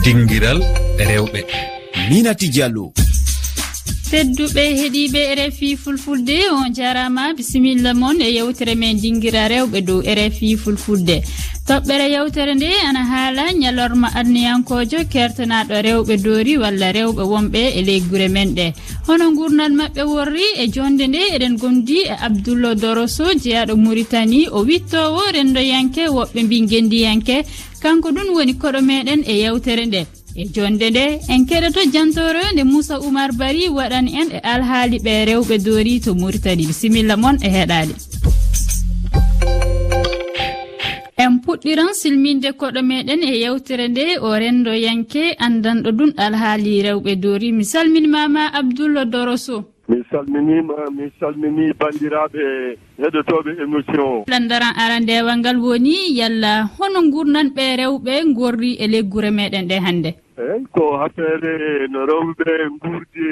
dingiral rewɓe. Minati diallo. Tedduɓe heeɗiɓe rfi fulfulde on jarama bisimilla moon e yewtere men dinguira rewɓe dow rfi fulfulde. Toɓɓere yewtere nde ana haala ñalorma adniyankojo kertanaɗo rewɓe doori walla rewɓe wonɓe e leygure men ɗe. Hono gurnal mabɓe worri e jonde nde eɗen gondi e abdoullo doroso jeyaɗo mauritanie o wittowo rendoyanke woɓɓe mbi gendiyanke kanko ɗum woni koɗo meɗen e yewtere nde. E jonde nde en keɗoto jantoroyonde moussa oumar bari waɗani en e alhaali ɓe rewɓe doori to mauritani bisimilla moon e heɗade en puɗɗiran silminde koɗo meɗen e yewtere nde o rendo yanke andanɗo ɗum alhaali rewɓe doori. Mi salminmama abdoullo doroso. salminima mi salmini bandiraɓe heɗotoɓe émission. O landaran arandewal ngal woni yalla hono gurnanɓe rewɓe gorri e leggure meɗen ɗe hannde? Eyyi ko affaire no rewɓe gurdi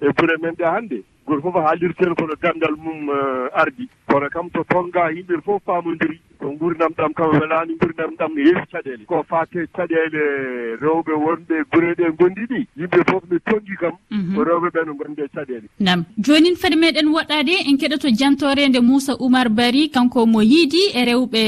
e gure men ɗe hannde. Goto fof haalirten kono gandal mum eh, ardi. Kono kam to tonga yimɓe fof famodiri ko gurdam ɗam kam welani gurdam ɗam ne heewi caɗele. Ko fate caɗele rewɓe wonɓe gure ɗe gondi ɗi yimɓe fof ne tonggui kam mhm. ko rewɓe ɓe no gondi e caɗele. Nam. Jonin fade meɗen woɗɗade en keɗoto jantorede moussa oumar bari kanko mo yiidi e rewɓe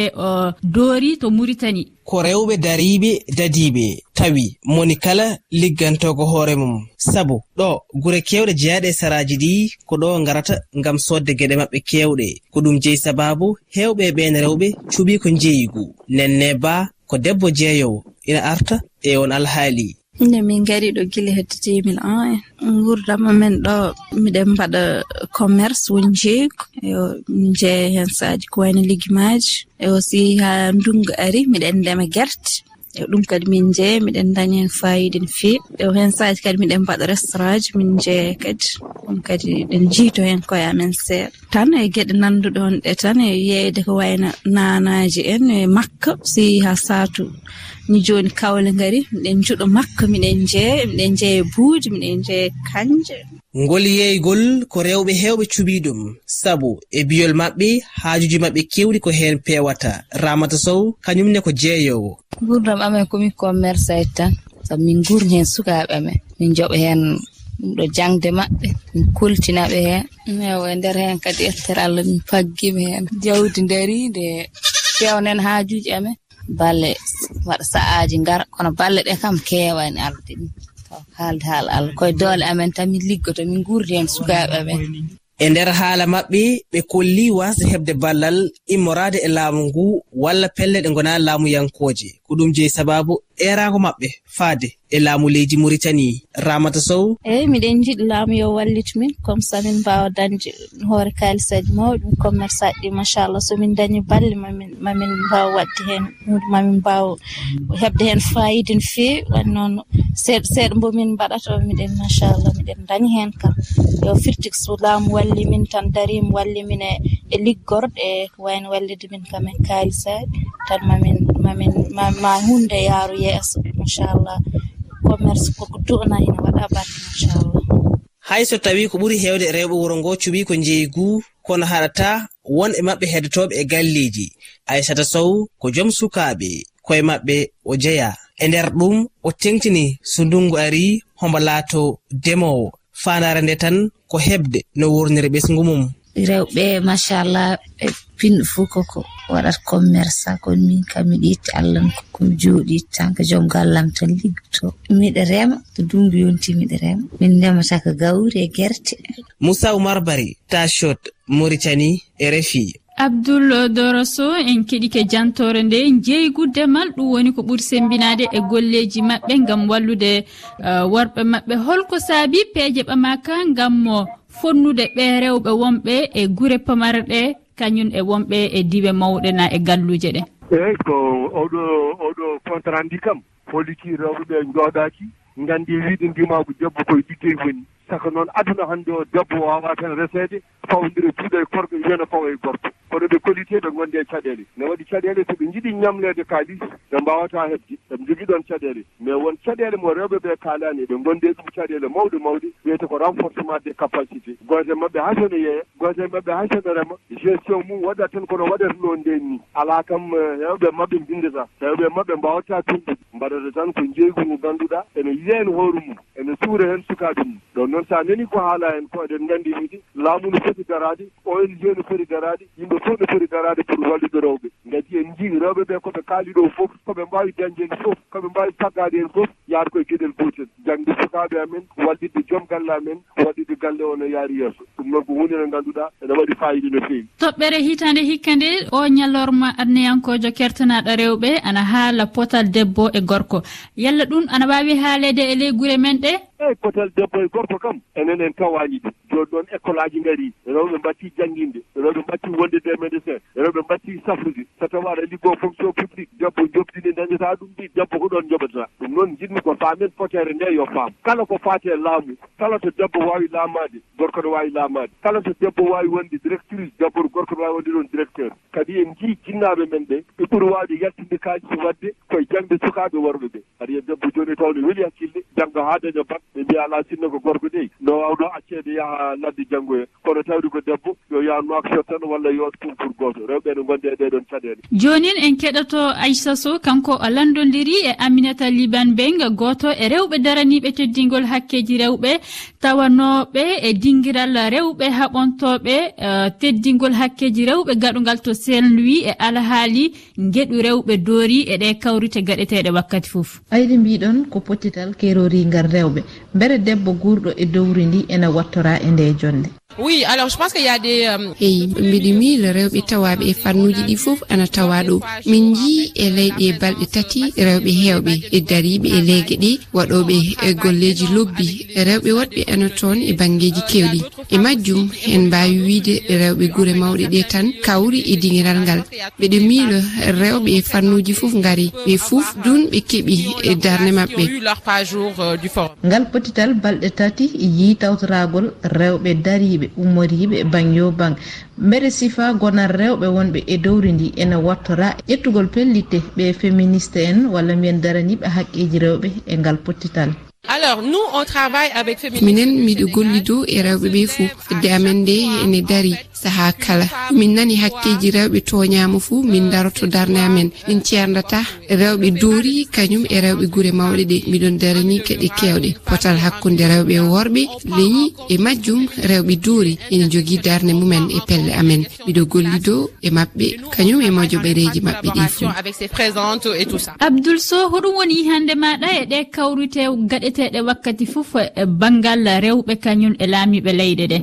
doori to muritani ko rewɓe dariɓe dadiɓe tawi moni kala liggantogo hoore mum. Sabu ɗo gure kewɗe jeyaɗe saraji ɗi ko ɗo garata gam sodde gueɗe maɓɓe kewɗe. Ko ɗum jeyi sababu hewɓe ɓen rewɓe cuɓi ko jeeyigu nenne ba ko debbo jeeyowo ina arta e on alhaali. Nde min gari ɗo gila hedde 2001 en gurdama men ɗo miɗen mbaɗa commerce woni jeeygu. Yo min jeeya hen saaji ko wayno ligimaji e aussi ha ndungu ari miɗen ndema guerte e ɗum kadi min jeeya miɗen daña hen fayida no fewi e hen saji kadi miɗen mbaɗa restaurant ji min jeeya kadi. Ɗum kadi ɗen jiito hen koye amen seeɗa. Tan e gueɗe nanduɗon ɗe tan e yeyde ko wayno nanaji en e makka. Si ha satu ni joni kawle gari miɗen juɗo makka miɗen jeeya miɗen jeeya buuji miɗen jeeya kanje. Ngol yeeygol ko rewɓe hewɓe cuɓii ɗum sabu e biyol maɓɓe haajuji maɓɓe kewɗi ko hen pewata ramata sow kañumne ko jeeyowo gurdam amen komin commerçant tan. Sabu min gurni heen sukaaɓe amen. Min joɓa heen ɗum ɗo jangde maɓɓe. Min koltinaɓe heen ewo e nder heen kadi ettere allah min paggima heen jawdi ndariinde fewnen haajuji amen. Balle waɗa sa'aaji ngara kono balle ɗe kam keewani arde ɗum taw haalde haala allah. Koye doole amen tan min liggoto min gurdi heen sukaaɓe amen. E nder haala maɓɓe ɓe kolli wasde heɓde ballal immorade e laamu ngu walla pelle ɗe gona laamu yankooje. ko ɗum je sababu erago maɓɓe faade e laamu leydi maritani ramata sow? Eyi miɗen jiiɗi laamu yo wallit min comme ça min mbawa dañde hoore kalisaji mawɗi commerce aji ɗi machallah. Somin dañi balle mamin mamin mbawa wadde hen hunde mamin mbawa heɓde hen fayida no fewi wani noon seeɗa seeɗa mbomin mbaɗata o miɗen machallah miɗen dañi hen kam. Yo firti so laamu walli min tan darima walli min e, e liggorɗe e ko wayno wallide min kam en kalisaji tan mamin mamin ma ma hunde yaaru yeeso inchallah commerce koko du'na ina waɗa barke inchallah hay so tawi ko ɓuri hewde e rewɓe wuro ngo cuɓi ko njeeygu kono haɗata won e maɓɓe heddotoɓe e galleji aissata sow ko joom sukaɓe koye maɓɓe o jeeya e nder ɗum o tengtini so ndungu ari hombo laato demowo fandare nde tan ko heɓde no wurniri ɓesgu mum. rewɓe machallah ɓe pinɗo fuu koko waɗata commerce kon min kam miɗo itta allah komi jooɗi tanka joom gallam tan liggoto miɗa rema to dumbi yonti miɗa rema. Min ndemata ko gawri e guerte moussa oumar bari tachot mauritani e refi. Abdoul doroso en keɗike jantore nde jeygudde mal ɗum woni ko ɓuri sembinade e golleji maɓɓe gam wallude uh, worɓe maɓɓe holko saabi peeje ɓamaka gam mo fonnude ɓe rewɓe wonɓe e gure pamarɗe kañum e wonɓe e diwe mawɗe na e galluje ɗe. Eeyi ko oɗo oɗo contrat ndi kam poliki rewɓe ɓe jooɗaki gandi wiide ndimagu debbo koye liggey woni. saka noon aduna hannde o debbo wawa tan reseede fawodira juuɗo e korko wiyana fawa e gorko. Kono ɓe kolite ɓe gonde e caɗele. Ne waɗi caɗele so ɓe jiɗi ñamlede kaalis ɓe mbawata hebde eɓe jogii ɗon caɗele. Mais won caɗele mo rewɓe ɓe kalani ɓe gonde ɗum caɗele mawɗe mawɗe wiyete ko renforcement des capacité goote maɓɓe ha sene yeeya goote maɓɓe ha sene rema gestion mum waɗat tan kono waɗata no nden ni ala kam eh, hewɓe maɓɓe bindata hewɓe maɓɓe mbawata tumɓude. Mbaɗata tan ko jeygu ngu ganduɗa ene yiya hen hoore mum ene suura hen sukaɓe mum. Ɗon noon sa nani ko haala hen ko eɗen gandi wiide laamu no foti darade ong no foti darade yimɓe fof no foti darade pour wallude rewɓe. Gadi en jii rewɓe ɓe koɓe kaali ɗo fof koɓe mbawi dañde hen fof koɓe mbawi taggade hen fof yaata koye gueɗel gotel jangde sukaɓe amen wallidde joom galle amen waɗidde galle o no yaari yesso ɗum noon ko hunde nde ganduɗa ene waɗi fayida no fewi toɓɓere hitande hikka nde o ñallorma adneyankojo kertanaɗo rewɓe ana haala potal debbo e gorko. Yalla ɗum ana wawi haalede e ley guure men ɗe eyyi potal debbo e gorko kam enen en tawani ɗum. joni noon école aji gaari rewɓe mbatti jangguinde rewɓe mbatti wonde des médecins rewɓe mbatti safrude. So tawi aɗa liggo fonction publique debbo jobdini dañata ɗum ɗi debbo ko ɗon joɓata ɗum noon jinmi ko famen fotere nde yo faam. Kala ko faate laamu kala to debbo wawi laamade gorko ne wawi laamade. Kala to debbo wawi wonde directrice debbo to gorko ne wawi wonde ɗon directeur. Kadi en jii jinnaɓe men ɓe ɓe ɓuuri wawde yaltinde kaaji wadde koye jangde sukaɓe worɓe ɓe. Aɗa yiya e debbo joni taw ne weeli hakkille janggo ha daña bat ɓe mbiya ala sinno ko gorko dey no wawno accede yaha ha ladde janggoye kono tawde ko debbo yo yaa noakchot tan walla yo concours goto rewɓe ne gonde e ɗeɗon caɗele jonin en keɗoto aissa sow kanko o landodiri e aminata liban beng goto e rewɓe daraniɓe teddingol hakkeji rewɓe tawanoɓe e dingiral rewɓe haɓontoɓe uh, e teddingol hakkeji rewɓe gaɗugal to saint louis e alhaali gueɗu rewɓe doori e ɗe kawrite gaɗeteɗe wakkati foof ayde mbiɗon ko pottital kerorigal rewɓe. Beere debbo gurɗo e dowri ndi ene wattora e e nde jonde. oui alors je pense que y a des euh, eyi ɓe mbiɗimi rewɓe tawaɓe e fannuji ɗi fof ana tawa ɗo. Min jii e leyɗe balɗe tati rewɓe hewɓe e dariɓe e leege ɗi waɗoɓe e golleji lobbi. Rewɓe woɗɓe ana toon e banggueji kewɗi e majjum en mbawi wiide rewɓe guure mawɗe ɗe tan kawri e dingiral ngal. Ɓeɗe miilo rewɓe e fannuji fof gaari ɓe fof dun ɓe keeɓi e darde mabɓe euh, ngal potital balɗe tati yi tawtoragol rewɓe dariɓe ummoriɓe banyo ban mbeɗe sifa gonal rewɓe wonɓe e dowri ndi ene wattora. Ƴettugol pellitte ɓe féministe en walla mbiyen daraniɓe haqqeji rewɓe e ngal pottital. Alors nous on travaille avec minen miɗo gollido e rewɓe ɓe fo fedde amen nde ene daari saha kala. Min nani hakkeji rewɓe toñama fuu min daroto darde amen. Min cerdata rewɓe doori kañum e rewɓe guure mawɗe ɗe. Miɗon darani geɗe kewɗe potal hakkude rewɓe e worɓe leñi e majjum rewɓe doori ene jogui darde mumen e pelle amen. Miɗo gollido e mabɓe kañum e mojo ɓereji mabɓe ɗi fuu. Abdoul so hoɗum woni hande maɗa e ɗe kawrite gaɗeteɗe wakkati fof e banggal rewɓe kañum e laamiɓe leyɗe ɗe.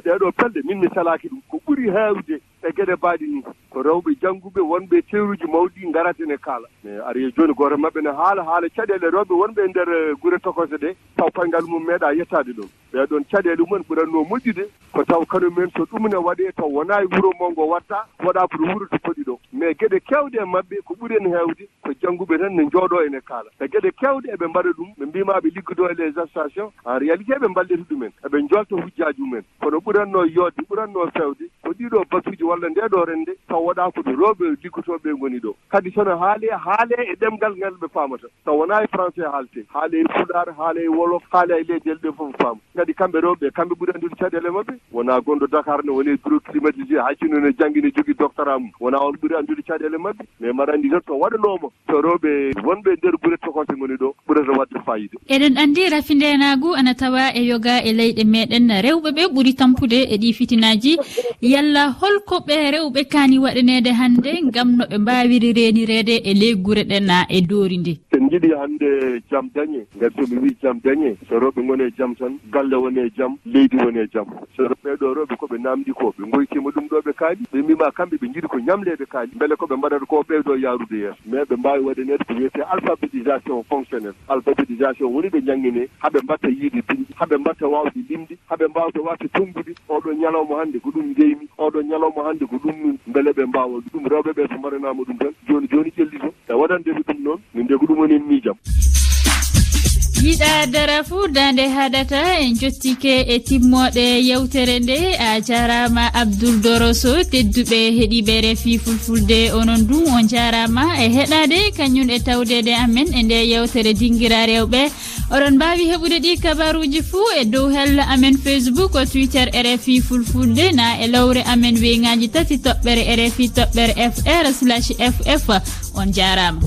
ɗeɗo pelle min mi salaki ɗum ko ɓuuri hewde e gueɗe mbaɗi ni. ko rewɓe jannguɓe wonɓe teruji mawɗi garatene kaala. Mais ari e joni goto mabɓe ne haala haala caɗele rewɓe wonɓe e nder eh, guure tokose ɗe taw paygal mum meeɗa yettade ɗum. Ɓeɗon caɗele mumen ɓuranno moƴƴude ko taw kañumen so ɗumne waɗe taw wona e wuuro mo ngo watta waɗa pour wuuro to poɗi ɗo. Mais gueɗe kewɗe e mabɓe ko ɓuuri en hewde ko jannguɓe tan ne jooɗo ene kaala. E gueɗe kewɗe eɓe mbaɗa ɗum ɓe mbimaɓe liggodo e les stations en réalité ɓe mballita ɗumen eɓe jolta hujjaji mumen. Kono ɓuranno yodde ɓuranno fewde ko ɗiɗo batuji walla nde ɗo rende taw waɗa ko ɗo rewɓe liggotoɓe goni ɗo. Kadi sono haale haale e ɗemgal ngal ɓe famata taw wona e français haalte haale e fuɗar haale e wolof haale e leydi el ɓe fof faama kadi kamɓe rewɓe kamɓe ɓuuri andude caɗele mabɓe wona gonɗo dakar ne woni e bureau climatisé hakkino ne janggi ne jogui doctorat mum wona on ɓuuri andude caɗele mabɓe mais mbaɗa andi tan to waɗanoma to rewɓe wonɓe e nder ɓuure tokote goni ɗo ɓurata wadde fayida. Eɗen andi rafi ndenagu ana tawa e yoga e leyɗe meɗen. Rewɓe ɓe ɓuri tampude e ɗi fitinaji yalla holko ɓe rewɓe kani waɗanede hannde ngam no ɓe mbawiri renirede e ley leggure ɗen e doori ndi jiɗi hannde jam dañe. Ngati somi wi jam dañe so rewɓe ngoni e jam tan galle woni e jam leydi woni e jam. So ɓeɗo rewɓe koɓe namdi ko ɓe goytima ɗum ɗo ɓe kaali ɓe mbima kamɓe ɓe jiɗi ko ñamlede kaali beele koɓe mbaɗata ko ɓeydo yarude yeeso. Mais ɓe mbawi waɗanede ko wiyete alphabétisation fonctionnel alphabétisation woni ɓe jangguine haɓe mbatta yiide bindi haɓe mbatta wawde limde haɓe mbawde wawde tonggude oɗo ñalawma hannde ko ɗum jeymi oɗo ñalawma hannde ko ɗum beele ɓe mbawa ɗum. Rewɓe ɓe so mbaɗanama ɗum tan joni joni ƴellito e waɗandede ɗum noon min de ko ɗum woni en miijam yiɗa dara fuu dande haɗata en jottike e timmoɗe yewtere nde a jarama abdoul doroso tedduɓe heeɗiɓe refi fulfulde onon dum on jarama e heɗade kañum e tawdede amen e nde yewtere dinguira rewɓe. Oɗon mbawi heɓude ɗi kabaruji fuu e dow hello amen facebook o twitter rfi fulfulde na e lowre amen weŋaji tati toɓɓere rfi toɓɓere fr slash ff on jarama.